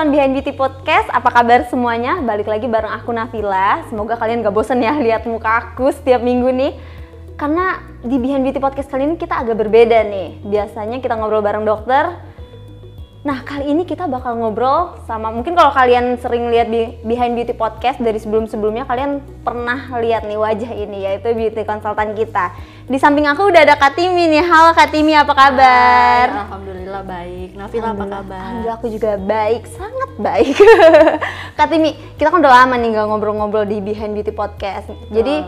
teman-teman Behind Beauty Podcast, apa kabar semuanya? Balik lagi bareng aku Nafila. Semoga kalian gak bosen ya lihat muka aku setiap minggu nih. Karena di Behind Beauty Podcast kali ini kita agak berbeda nih. Biasanya kita ngobrol bareng dokter. Nah kali ini kita bakal ngobrol sama mungkin kalau kalian sering lihat di Behind Beauty Podcast dari sebelum-sebelumnya kalian pernah lihat nih wajah ini yaitu beauty konsultan kita. Di samping aku udah ada Katimi nih. Halo Katimi apa kabar? Hai, Alhamdulillah baik. Nafila apa kabar? Alhamdulillah aku juga baik, sangat baik. Kak Timi, kita kan udah lama nih nggak ngobrol-ngobrol di Behind Beauty Podcast. Jadi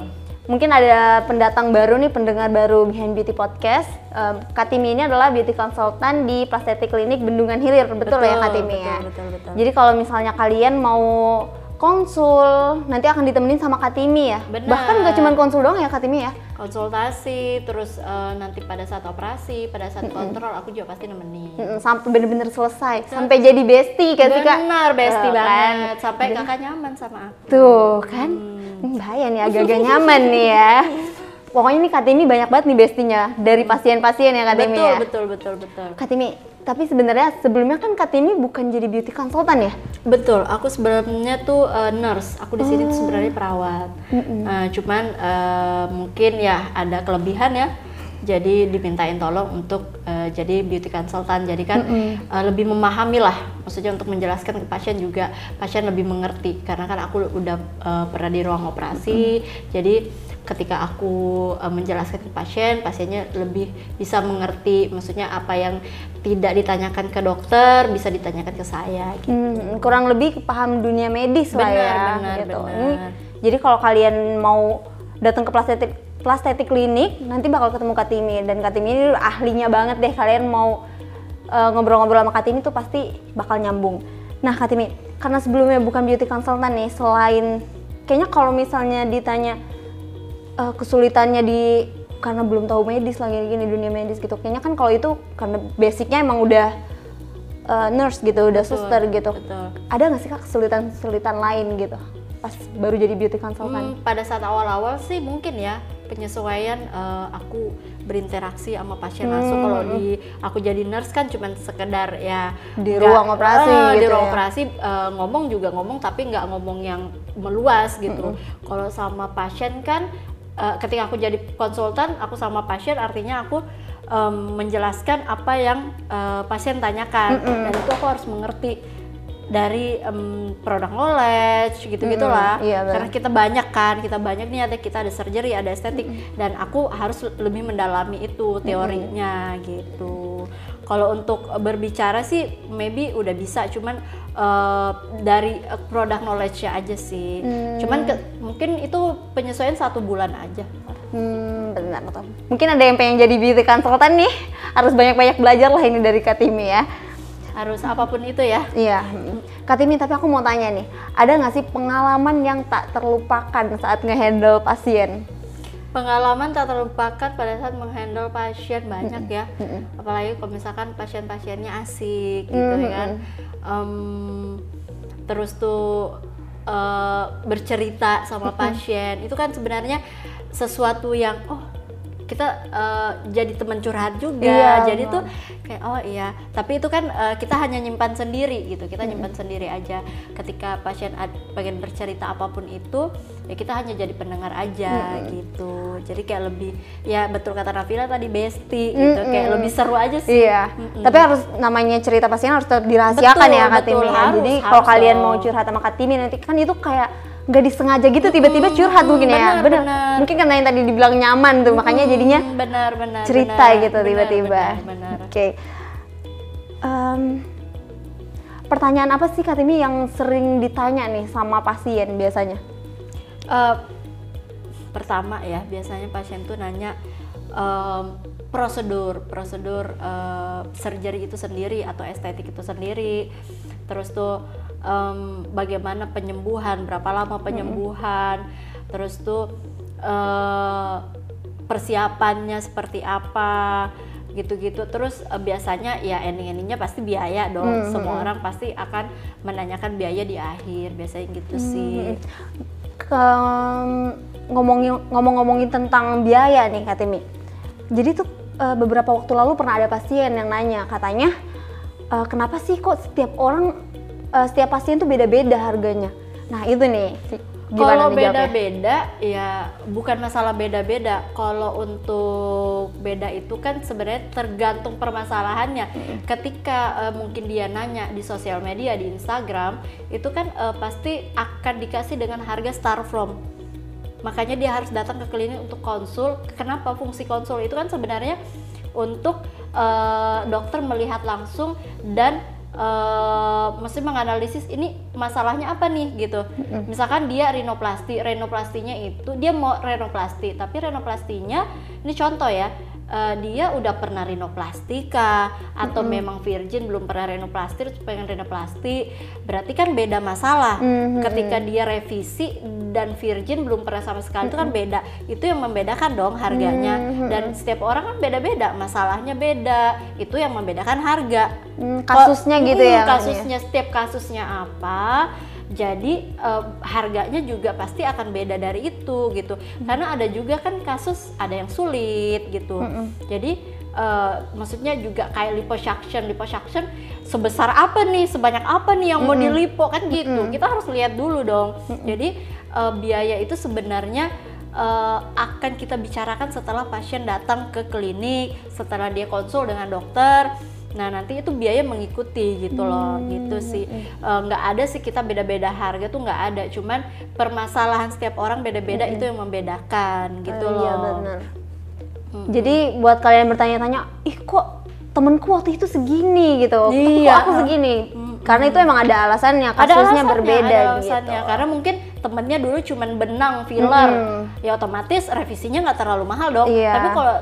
mungkin ada pendatang baru nih, pendengar baru Behind Beauty Podcast. Um, Kak Timi ini adalah beauty consultant di Plastik Klinik Bendungan Hilir, betul, ya Kak Timi ya? betul, betul, betul. Jadi kalau misalnya kalian mau konsul, nanti akan ditemenin sama Kak Timi ya? Benar. Bahkan nggak cuma konsul doang ya Kak Timi ya? Konsultasi, terus eh, nanti pada saat operasi, pada saat kontrol, aku juga pasti nemenin. Mm-mm, Sampai bener-bener selesai, sampai jadi bestie kan sih Kak? Benar, bestie kan? banget. Sampai kakak nyaman sama aku. Tuh kan, Hmm, bahaya nih agak-agak nyaman nih ya. Pokoknya nih Kak Timi banyak banget nih bestinya dari pasien-pasien ya Kak Timi Betul, ya. betul, betul, betul. Kak Timi, tapi sebenarnya sebelumnya kan Kak Timi bukan jadi beauty consultant ya? Betul, aku sebenarnya tuh eh, nurse. Aku di sini tuh Oh. sebenarnya perawat. Eh, cuman eh, mungkin ya ada kelebihan ya. Jadi dimintain tolong untuk eh, jadi beauty consultant. Jadi kan eh, lebih memahami lah. Maksudnya untuk menjelaskan ke pasien juga pasien lebih mengerti. Karena kan aku udah eh, pernah di ruang operasi. Jadi ketika aku eh, menjelaskan ke pasien, pasiennya lebih bisa mengerti. Maksudnya apa yang tidak ditanyakan ke dokter bisa ditanyakan ke saya. Gitu. Hmm, kurang lebih paham dunia medis lah Benar, ya. benar, gitu. benar. Ini, jadi kalau kalian mau datang ke plastik plastik klinik, nanti bakal ketemu Kak Timi dan Kak Timi ini ahlinya banget deh. Kalian mau eh, ngobrol-ngobrol sama Kak Timi tuh pasti bakal nyambung. Nah Kak Timi, karena sebelumnya bukan beauty consultant nih, selain kayaknya kalau misalnya ditanya eh, kesulitannya di karena belum tahu medis lagi gini dunia medis gitu kayaknya kan kalau itu karena basicnya emang udah eh, nurse gitu udah Betul, suster gitu. betul. ada nggak sih kak kesulitan kesulitan lain gitu pas baru jadi beauty consultant? Hmm, pada saat awal-awal sih mungkin ya penyesuaian eh, aku berinteraksi sama pasien langsung. Hmm, kalau di aku jadi nurse kan cuman sekedar ya Di nggak- ruang operasi di gitu ruang ya. operasi eh, ngomong juga ngomong tapi nggak ngomong yang meluas gitu. Kalau sama pasien kan eh, ketika aku jadi konsultan aku sama pasien artinya aku em, menjelaskan apa yang eh, pasien tanyakan. Dan itu aku harus mengerti dari em, produk knowledge gitu gitulah Mm-mm, iya, benar. karena kita banyak kan kita banyak nih ada kita ada surgery ada estetik. Dan aku harus lebih mendalami itu teorinya gitu. Kalau untuk berbicara sih maybe udah bisa. Cuman eh, dari produk knowledge nya aja sih. Cuman ke- mungkin itu penyesuaian satu bulan aja hmm benar betul mungkin ada yang pengen jadi beauty consultant nih. Harus banyak-banyak belajar lah ini dari kak Timi ya. Harus apa pun itu ya. Iya, mm. Kak Timi, tapi aku mau tanya nih, ada nggak sih pengalaman yang tak terlupakan saat ngehandle pasien? pengalaman tak terlupakan pada saat menghandle pasien banyak ya. Apalagi kalau misalkan pasien-pasiennya asik gitu ya kan. Em, terus tuh eh, bercerita sama pasien. Itu kan sebenarnya sesuatu yang oh kita eh, jadi teman curhat juga. Iya, jadi tuh kayak oh iya. Tapi itu kan eh, kita hanya nyimpan sendiri gitu. Kita nyimpan sendiri aja. Ketika pasien ad- pengen bercerita apa pun itu ya kita hanya jadi pendengar aja gitu. Jadi kayak lebih ya betul kata Nafila tadi bestie gitu. Kayak lebih seru aja sih. Iya, tapi harus namanya cerita pasien harus dirahasiakan Betul, ya Kak betul, Timi. harus, Jadi harus kalau kalian mau curhat sama Kak Timi nanti kan itu kayak nggak disengaja gitu tiba-tiba curhat mungkin ya. benar, Bener. Mungkin karena yang tadi dibilang nyaman tuh makanya jadinya Hmm, benar benar cerita benar, gitu tiba-tiba. Oke. Em, pertanyaan apa sih Kak Timi yang sering ditanya nih sama pasien biasanya? Eh, pertama ya biasanya pasien tuh nanya em, prosedur prosedur eh, surgery itu sendiri atau estetik itu sendiri terus tuh em, bagaimana penyembuhan berapa lama penyembuhan terus tuh eh, persiapannya seperti apa gitu-gitu. Terus eh, biasanya ya ending-endingnya pasti biaya dong. Semua orang pasti akan menanyakan biaya di akhir. Biasanya gitu sih. Ke- ngomongin ngomong-ngomongin tentang biaya nih Kak Timi. Jadi tuh eh, beberapa waktu lalu pernah ada pasien yang nanya katanya "Eh, kenapa sih kok setiap orang eh, setiap pasien tuh beda-beda harganya. Nah itu nih, Kalau beda-beda ya bukan masalah beda-beda. Kalau untuk beda itu kan sebenarnya tergantung permasalahannya. Ketika eh, mungkin dia nanya di sosial media di Instagram itu kan eh, pasti akan dikasih dengan harga start from. Makanya dia harus datang ke klinik untuk konsul. Kenapa fungsi konsul itu kan sebenarnya untuk eh, dokter melihat langsung dan eh mesti menganalisis ini masalahnya apa nih gitu. Misalkan dia rinoplasti, rinoplastinya itu dia mau renoplasti, tapi renoplastinya ini contoh ya. Eh, dia udah pernah rinoplasti kah atau memang virgin belum pernah rinoplasti terus pengen rinoplasti. Berarti kan beda masalah. Mhm. ketika dia revisi dan virgin belum pernah sama sekali itu kan beda. Itu yang membedakan dong harganya. Dan setiap orang kan beda-beda masalahnya beda. Itu yang membedakan harga. Hmm, kasusnya Kok- gitu mm, ya. Kak, kasusnya setiap kasusnya apa jadi eh, harganya juga pasti akan beda dari itu gitu. Karena ada juga kan kasus ada yang sulit gitu. Jadi eh, maksudnya juga kayak liposuction liposuction sebesar apa nih sebanyak apa nih yang mau dilipo kan gitu. kita harus lihat dulu dong. Jadi eh, biaya itu sebenarnya eh, akan kita bicarakan setelah pasien datang ke klinik setelah dia konsul dengan dokter Nah nanti itu biaya mengikuti gitu loh, gitu sih. Eh, nggak ada sih kita beda-beda harga tuh nggak ada. Cuman permasalahan setiap orang beda-beda itu yang membedakan gitu Oh, loh. Iya benar. Jadi buat kalian yang bertanya-tanya, ih kok temenku waktu itu segini gitu, Iya. kok aku segini? Karena itu emang ada alasannya, Ada kasusnya alasannya, berbeda ada alasannya. gitu. Karena mungkin temennya dulu cuman benang filler, Mm-mm. ya otomatis revisinya nggak terlalu mahal dong. Iya. Tapi kalau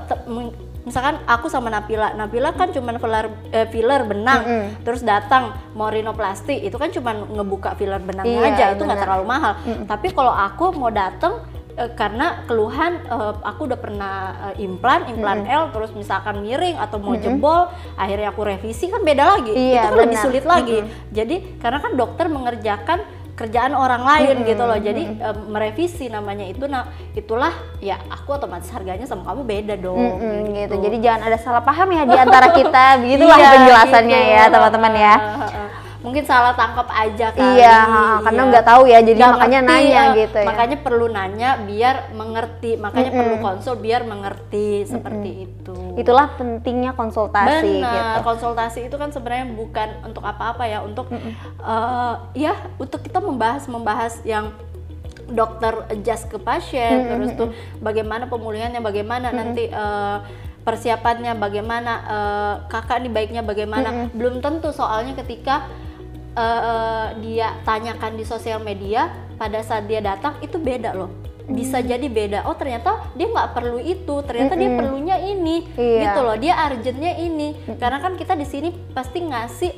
misalkan aku sama Napila, Napila kan cuman filler eh, filler benang, Mm-mm. terus datang mau rinoplasti, itu kan cuman ngebuka filler benangnya Iya, aja, itu nggak terlalu mahal. Tapi kalau aku mau datang eh, karena keluhan eh, aku udah pernah eh, implan, implan L, terus misalkan miring atau mau jebol, akhirnya aku revisi kan beda lagi. Iya, itu kan lebih sulit lagi. Jadi karena kan dokter mengerjakan kerjaan orang lain gitu loh. Jadi em, merevisi namanya itu nah itulah ya aku otomatis harganya sama kamu beda dong. Mm-mm, gitu. Jadi jangan ada salah paham ya di antara kita. Begitulah Iya, penjelasannya gitu. ya teman-teman ya. Mungkin salah tangkap aja kali. Iya, karena iya. nggak tahu ya, jadi Nggak makanya ngerti, nanya eh, gitu ya. Makanya perlu nanya biar mengerti. Makanya perlu konsul biar mengerti seperti itu. Itulah pentingnya konsultasi Benar, gitu. konsultasi itu kan sebenarnya bukan untuk apa-apa ya, untuk eh, ya untuk kita membahas membahas yang dokter adjust ke pasien, terus tuh bagaimana pemulihannya, bagaimana nanti eh, persiapannya, bagaimana eh, kakak nih baiknya bagaimana, belum tentu soalnya ketika eh, dia tanyakan di sosial media pada saat dia datang itu beda loh. Bisa jadi beda. Oh ternyata dia nggak perlu itu. Ternyata dia perlunya ini. Iya. gitu loh. Dia urgentnya ini. Karena kan kita di sini pasti ngasih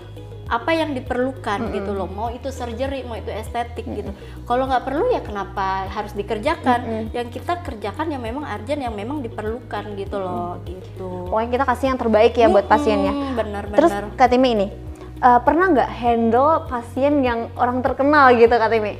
apa yang diperlukan gitu loh. Mau itu surgery mau itu estetik gitu. Kalau nggak perlu ya kenapa harus dikerjakan? Yang kita kerjakan yang memang urgent yang memang diperlukan gitu loh. Gitu. Pokoknya kita kasih yang terbaik ya buat pasiennya. Hmm, benar Terus benar. Kak Timi ini, eh, pernah nggak handle pasien yang orang terkenal gitu Kak Timi?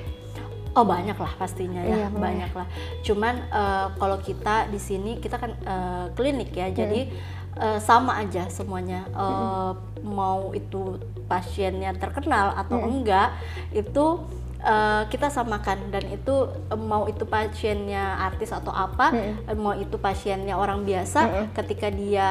Oh banyak lah pastinya ya Iya, banyak lah. Cuman eh, kalau kita di sini kita kan eh, klinik ya, jadi eh, sama aja semuanya. Eh, Mau itu pasiennya terkenal atau enggak itu eh, kita samakan dan itu eh, mau itu pasiennya artis atau apa, eh, mau itu pasiennya orang biasa, ketika dia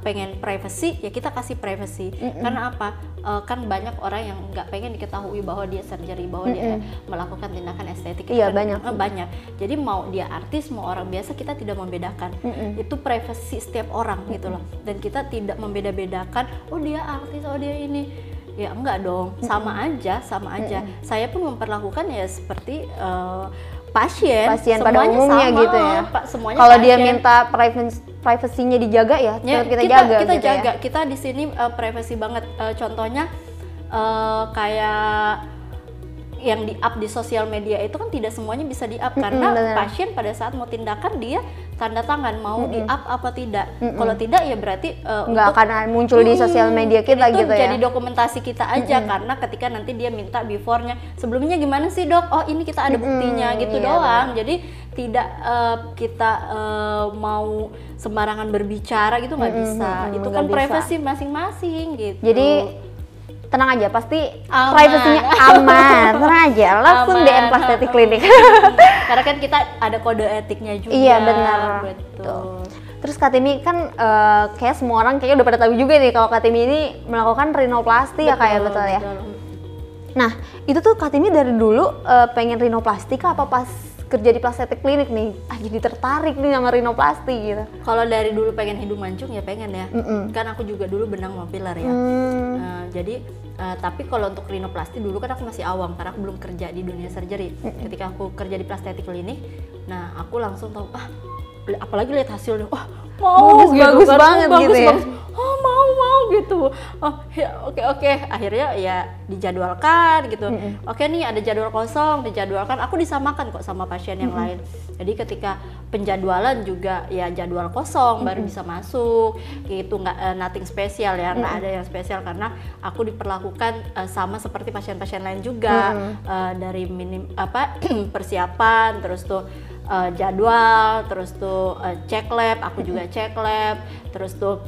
pengen privacy ya kita kasih privacy. Karena apa? Eh, kan banyak orang yang nggak pengen diketahui bahwa dia surgery, bahwa dia melakukan tindakan estetik. Iya, kan, banyak. eh, banyak. Jadi mau dia artis, mau orang biasa kita tidak membedakan. Itu privacy setiap orang gitu loh. Dan kita tidak membeda-bedakan, oh dia artis, oh dia ini. Ya enggak dong, sama aja, sama aja. Saya pun memperlakukan ya seperti eh, pasien, Pasien pada umumnya sama, gitu ya. Pak, semuanya Kalau dia minta privasinya dijaga ya, Ya, tetap kita, jaga kita gitu ya. jaga. Kita di sini uh, privacy banget. Uh, contohnya uh, kayak yang di up di sosial media itu kan tidak semuanya bisa di up karena benar. pasien pada saat mau tindakan dia tanda tangan mau di up apa tidak. Kalau tidak ya berarti uh, Nggak untuk- akan muncul di sosial media kita itu gitu ya. jadi dokumentasi kita aja. Karena ketika nanti dia minta before-nya sebelumnya gimana sih dok? Oh ini kita ada buktinya gitu iya, doang. jadi tidak eh, kita eh, mau sembarangan berbicara gitu nggak bisa. itu nggak kan bisa. privasi masing-masing gitu. Jadi tenang aja pasti Aman. privasinya aman tenang aja langsung Aman. DM Plastetic Clinic Karena kan kita ada kode etiknya juga. Iya, benar. Betul. terus Katimi kan eh, kayak semua orang kayaknya udah pada tahu juga nih kalau Katimi ini melakukan rinoplasti ya kayak betul ya nah itu tuh Katimi dari dulu eh, pengen rinoplasti kah apa pas kerja di Plastetic Clinic nih ah jadi tertarik nih sama rinoplasti gitu Kalau dari dulu pengen hidung mancung ya pengen ya. Mm-mm. Kan aku juga dulu benang mau pilar ya. Hmm. Nah, jadi eh, tapi kalau untuk rinoplasti dulu kan aku masih awam karena aku belum kerja di dunia surgery. Ketika aku kerja di plastik klinik, nah aku langsung tahu ah apalagi lihat hasilnya, wah mau Bagus, bagus kan. banget bagus, gitu ya. bagus. Oh mau mau gitu. Oh ya oke oke. Akhirnya ya dijadwalkan gitu. Oke nih ada jadwal kosong, dijadwalkan. Aku disamakan kok sama pasien yang lain. Jadi ketika penjadwalan juga ya jadwal kosong baru bisa masuk gitu nggak eh, nothing spesial ya nggak ada yang spesial karena aku diperlakukan eh, sama seperti pasien-pasien lain juga Eh, dari minim apa persiapan terus tuh eh, jadwal terus tuh eh, cek lab aku juga cek lab terus tuh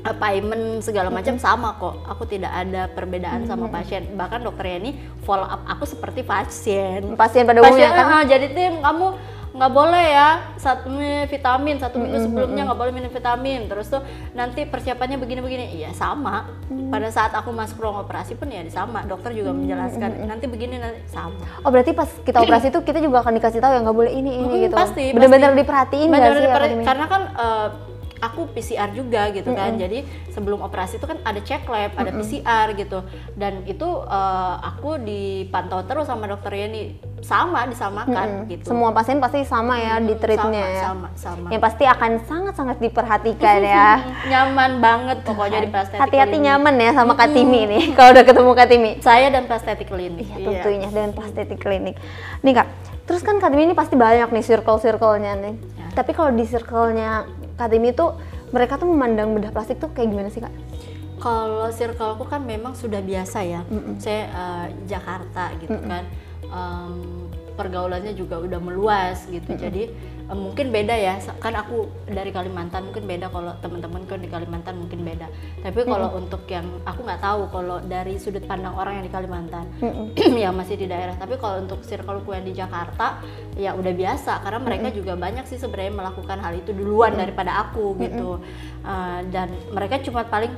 payment segala macam sama kok. Aku tidak ada perbedaan sama pasien. Bahkan dokternya ini follow up aku seperti pasien. Pasien pada umumnya kan? "Ah, jadi tim kamu nggak boleh ya satu vitamin satu minggu sebelumnya nggak boleh minum vitamin. Terus tuh nanti persiapannya begini-begini. Iya sama. Pada saat aku masuk ruang operasi pun ya sama. Dokter juga menjelaskan nanti begini nanti sama. Oh berarti pas kita operasi tuh kita juga akan dikasih tahu ya nggak boleh ini ini Mm, gitu. pasti, Bener-bener diperhatiin nggak Bener-bener sih diperhati- Katimi? karena kan eh, aku PCR juga gitu kan jadi sebelum operasi itu kan ada cek lab ada PCR gitu dan itu eh, aku dipantau terus sama dokter Yeni sama disamakan gitu Semua pasien pasti sama ya di Hmm, treatnya sama, ya. sama sama Yang pasti akan sangat-sangat diperhatikan ya. nyaman banget pokoknya di plastetik Hati-hati klinik. nyaman ya sama Katimi nih kalau udah ketemu Katimi. saya dan plastetik klinik Iya tentunya dengan Plastetic Clinic. Nih kak, terus kan Katimi ini pasti banyak nih circle-circle-nya nih. Ya. Tapi kalau di circle-nya Katimi tuh mereka tuh memandang bedah plastik tuh kayak gimana sih kak? Kalau circleku kan memang sudah biasa ya. Saya eh, Jakarta gitu kan. Em, pergaulannya juga udah meluas gitu. Jadi eh, mungkin beda ya. Kan aku dari Kalimantan mungkin beda kalau teman-teman kan di Kalimantan mungkin beda. Tapi kalau untuk yang aku nggak tahu kalau dari sudut pandang orang yang di Kalimantan yang masih di daerah. Tapi kalau untuk circleku yang di Jakarta ya udah biasa karena mereka juga banyak sih sebenarnya melakukan hal itu duluan daripada aku gitu. Eh, dan mereka cuma paling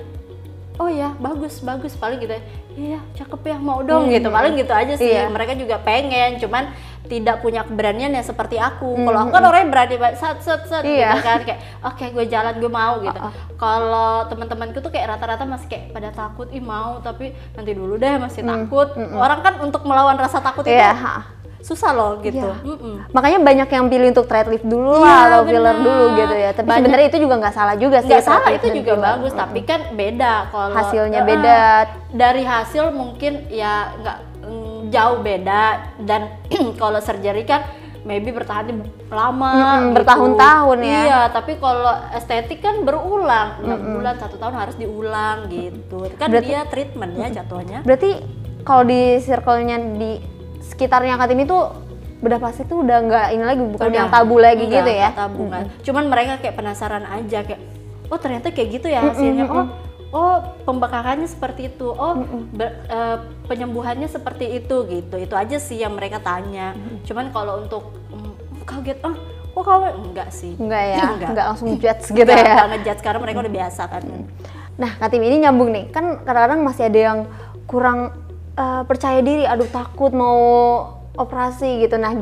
oh ya bagus bagus paling gitu ya, iya cakep ya mau dong gitu paling gitu aja sih Iya. mereka juga pengen cuman tidak punya keberanian ya seperti aku kalau aku kan orangnya berani banget set set set Iya. gitu kan kayak oke gue jalan gue mau gitu kalau teman-temanku tuh kayak rata-rata masih kayak pada takut ih mau tapi nanti dulu deh masih takut orang kan untuk melawan rasa takut itu Iya. susah loh gitu Iya. Mm-mm. Makanya banyak yang pilih untuk thread lift dulu Iya, lah atau filler benar. dulu gitu ya. Tapi sebenarnya itu juga nggak salah juga sih. nggak thread salah itu juga filler. bagus tapi kan beda kalau Hasilnya Eh, beda. dari hasil mungkin ya nggak mm, jauh beda dan kalau surgery kan maybe bertahan lama Mm-mm, gitu. bertahun-tahun ya. iya tapi kalau estetik kan berulang enam bulan satu tahun harus diulang gitu kan Berarti- dia treatment ya jatuhnya Berarti kalau di circle-nya di sekitarnya Katimi tuh bedah plastik tuh udah nggak ini lagi bukan Udah, yang tabu lagi enggak, gitu ya. tabu kan. Cuman mereka kayak penasaran aja kayak oh ternyata kayak gitu ya hasilnya. Oh oh pembekakannya seperti itu. Oh ber- eh, penyembuhannya seperti itu gitu. Itu aja sih yang mereka tanya. Cuman kalau untuk mm, kaget oh kok kamu enggak sih. Enggak ya, Enggak. enggak langsung judge gitu Enggak, ya. enggak ngejudge karena mereka udah biasa kan. Nah, Katimi ini nyambung nih. Kan kadang-kadang masih ada yang kurang eh, percaya diri, aduh takut mau operasi gitu. Nah,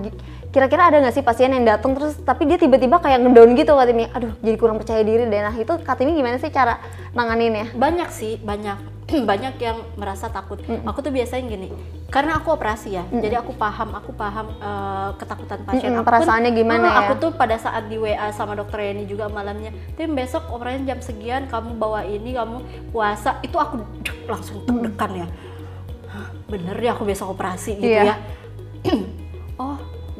kira-kira ada nggak sih pasien yang datang terus tapi dia tiba-tiba kayak ngedown gitu Katimi. Aduh, jadi kurang percaya diri deh. Nah, itu Katimi gimana sih cara nanganinnya? banyak sih banyak banyak yang merasa takut aku tuh biasanya gini karena aku operasi ya jadi aku paham aku paham eh, ketakutan pasien Mm-mm, aku pun- perasaannya gimana Eh, ya? aku tuh pada saat di WA sama dokter Yeni juga malamnya tim besok operasi jam sekian kamu bawa ini kamu puasa itu aku langsung deg-degan ya Hah, bener ya aku besok operasi gitu Iya. ya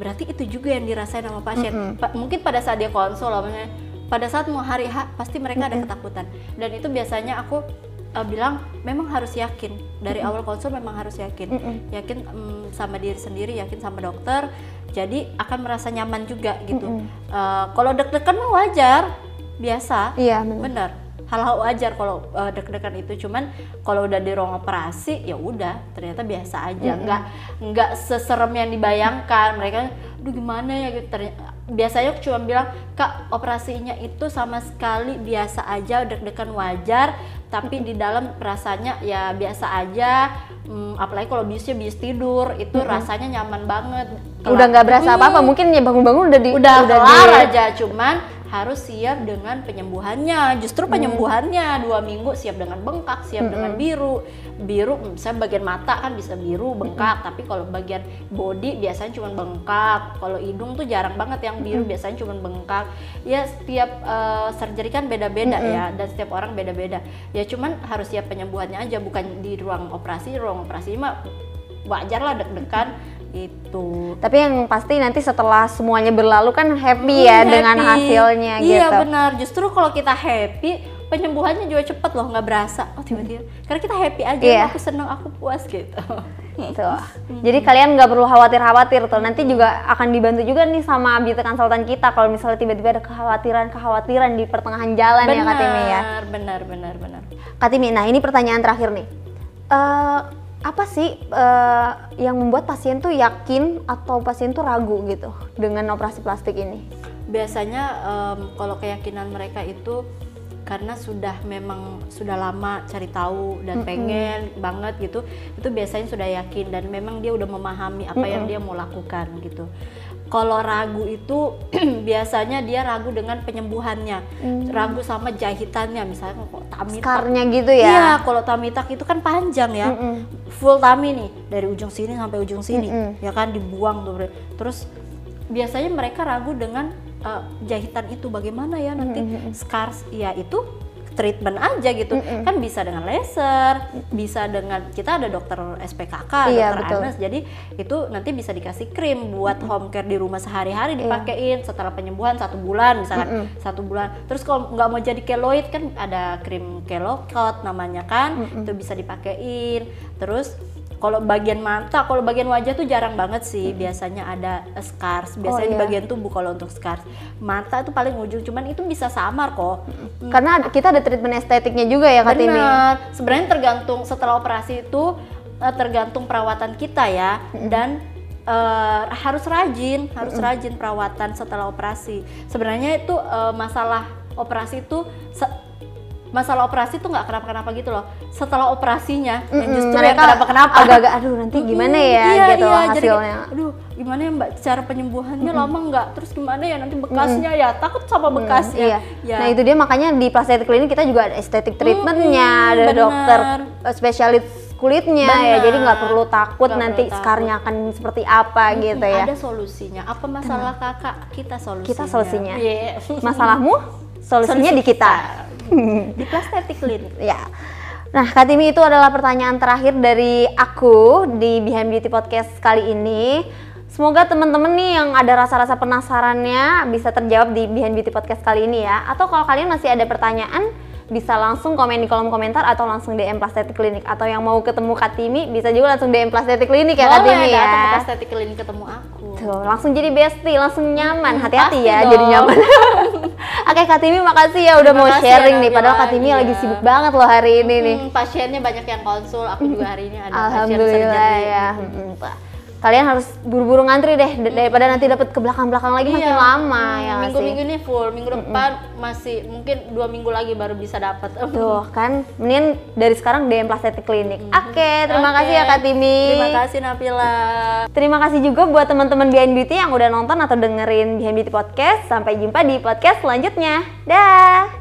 berarti itu juga yang dirasain sama pasien. Pa- mungkin pada saat dia konsul namanya pada saat mau hari H pasti mereka ada ketakutan. Dan itu biasanya aku uh, bilang memang harus yakin. Dari awal konsul memang harus yakin. Yakin mm, sama diri sendiri yakin sama dokter jadi akan merasa nyaman juga gitu. Uh, kalau deg-degan mah wajar biasa. Iya, benar. Hal-hal wajar kalau uh, deg-degan itu. Cuman kalau udah di ruang operasi ya udah ternyata biasa aja. Nggak nggak seserem yang dibayangkan. Mereka aduh gimana ya? Gitu. Ternyata- biasanya cuma bilang kak operasinya itu sama sekali biasa aja deg-degan wajar tapi di dalam rasanya ya biasa aja. Hmm, apalagi kalau biusnya bius tidur itu rasanya nyaman banget. Udah nggak berasa Hmm, apa-apa, mungkin ya bangun-bangun udah di udah, di- kelar aja cuman harus siap dengan penyembuhannya. Justru penyembuhannya dua minggu siap dengan bengkak siap dengan biru. Biru misalnya bagian mata kan bisa biru bengkak. tapi kalau bagian body biasanya cuma bengkak. Kalau hidung tuh jarang banget yang biru biasanya cuma bengkak. Ya setiap eh, surgery kan beda-beda ya dan setiap orang beda-beda. Ya cuman harus siap penyembuhannya aja bukan di ruang operasi. Ruang operasi mah wajar lah deg-degan itu Tapi yang pasti nanti setelah semuanya berlalu kan happy Hmm, ya dengan happy. hasilnya iya, gitu. benar. Justru kalau kita happy, penyembuhannya juga cepet loh, nggak berasa. Oh tiba-tiba. Karena kita happy aja, Iya. aku seneng, aku puas gitu. Tuh. Jadi kalian nggak perlu khawatir-khawatir tuh. Nanti juga akan dibantu juga nih sama beauty konsultan kita kalau misalnya tiba-tiba ada kekhawatiran-kekhawatiran di pertengahan jalan ya Kak Timi ya. benar, benar, benar, benar. Kak Timi, nah ini pertanyaan terakhir nih. Eh, apa sih eh, yang membuat pasien tuh yakin atau pasien tuh ragu gitu dengan operasi plastik ini? Biasanya em, kalau keyakinan mereka itu karena sudah memang sudah lama cari tahu dan pengen banget gitu itu biasanya sudah yakin dan memang dia udah memahami apa yang dia mau lakukan gitu kalau ragu itu biasanya dia ragu dengan penyembuhannya ragu sama jahitannya misalnya kok tummy tuck Skarnya gitu ya? Iya, kalau tuck itu kan panjang ya. Full tummy nih, dari ujung sini sampai ujung sini. Ya kan dibuang tuh. Terus biasanya mereka ragu dengan eh, jahitan itu bagaimana ya nanti scars ya itu treatment aja gitu. Kan bisa dengan laser, bisa dengan kita ada dokter SPKK, Iya, dokter betul. Anes. Jadi itu nanti bisa dikasih krim buat home care di rumah sehari-hari Iya. dipakein setelah penyembuhan satu bulan misalkan satu bulan. Terus kalau nggak mau jadi keloid kan ada krim kelokot namanya kan, itu bisa dipakein. Terus kalau bagian mata, kalau bagian wajah tuh jarang banget sih. Biasanya ada eh, scars. Biasanya di iya. bagian tubuh kalau untuk scars. Mata itu paling ujung, cuman itu bisa samar kok. Karena ada- kita ada treatment estetiknya juga ya Kak Timi? Benar. Sebenarnya tergantung setelah operasi itu eh, tergantung perawatan kita ya dan eh, harus rajin, harus rajin perawatan setelah operasi. Sebenarnya itu eh, masalah operasi itu se- masalah operasi tuh nggak kenapa-kenapa gitu loh. Setelah operasinya yang Mm-mm, justru mereka kenapa-kenapa. agak-agak aduh nanti gimana ya iya, gitu iya, jadi hasilnya. kayak, aduh gimana ya mbak cara penyembuhannya lama nggak terus gimana ya nanti bekasnya ya takut sama bekasnya Iya. ya Nah itu dia makanya di plastik klinik kita juga ada estetik treatmentnya, ada bener. dokter eh, spesialis kulitnya ya, Bener. jadi nggak perlu takut Nggak nanti skarnya akan seperti apa gitu ya. ada solusinya apa masalah kakak kita solusinya Kita solusinya. Iya. Masalahmu, solusinya di kita. di plastik klinik Ya. Nah, Kak Timi itu adalah pertanyaan terakhir dari aku di Behind Beauty Podcast kali ini. Semoga teman-teman nih yang ada rasa-rasa penasarannya bisa terjawab di Behind Beauty Podcast kali ini ya. Atau kalau kalian masih ada pertanyaan, bisa langsung komen di kolom komentar atau langsung DM Plastetik Klinik. Atau yang mau ketemu Kak Timi, bisa juga langsung DM Plastetik Klinik ya boleh ya. datang ke plastik klinik ketemu aku Tuh, langsung jadi bestie, langsung nyaman. Hmm, Hati-hati ya dong. jadi nyaman. Oke Kak Timi makasih ya udah Terima mau kasih sharing ya, nih. Padahal Kak. Timi lagi Iya. sibuk banget loh hari ini nih. Hmm, pasiennya banyak yang konsul aku juga hari ini ada pasien Alhamdulillah ya. Mm-mm. Kalian harus buru-buru ngantri deh daripada nanti dapat ke belakang-belakang lagi makin Iya. lama Hmm, ya nggak minggu-minggu sih. ini full minggu depan masih mungkin dua minggu lagi baru bisa dapat Tuh kan, mending dari sekarang DM Plastetik Klinik. Oke, terima Oke. kasih ya Kak Timi. terima kasih Nabila Terima kasih juga buat teman-teman Behind Beauty yang udah nonton atau dengerin Behind Beauty Podcast. Sampai jumpa di podcast selanjutnya. Dah.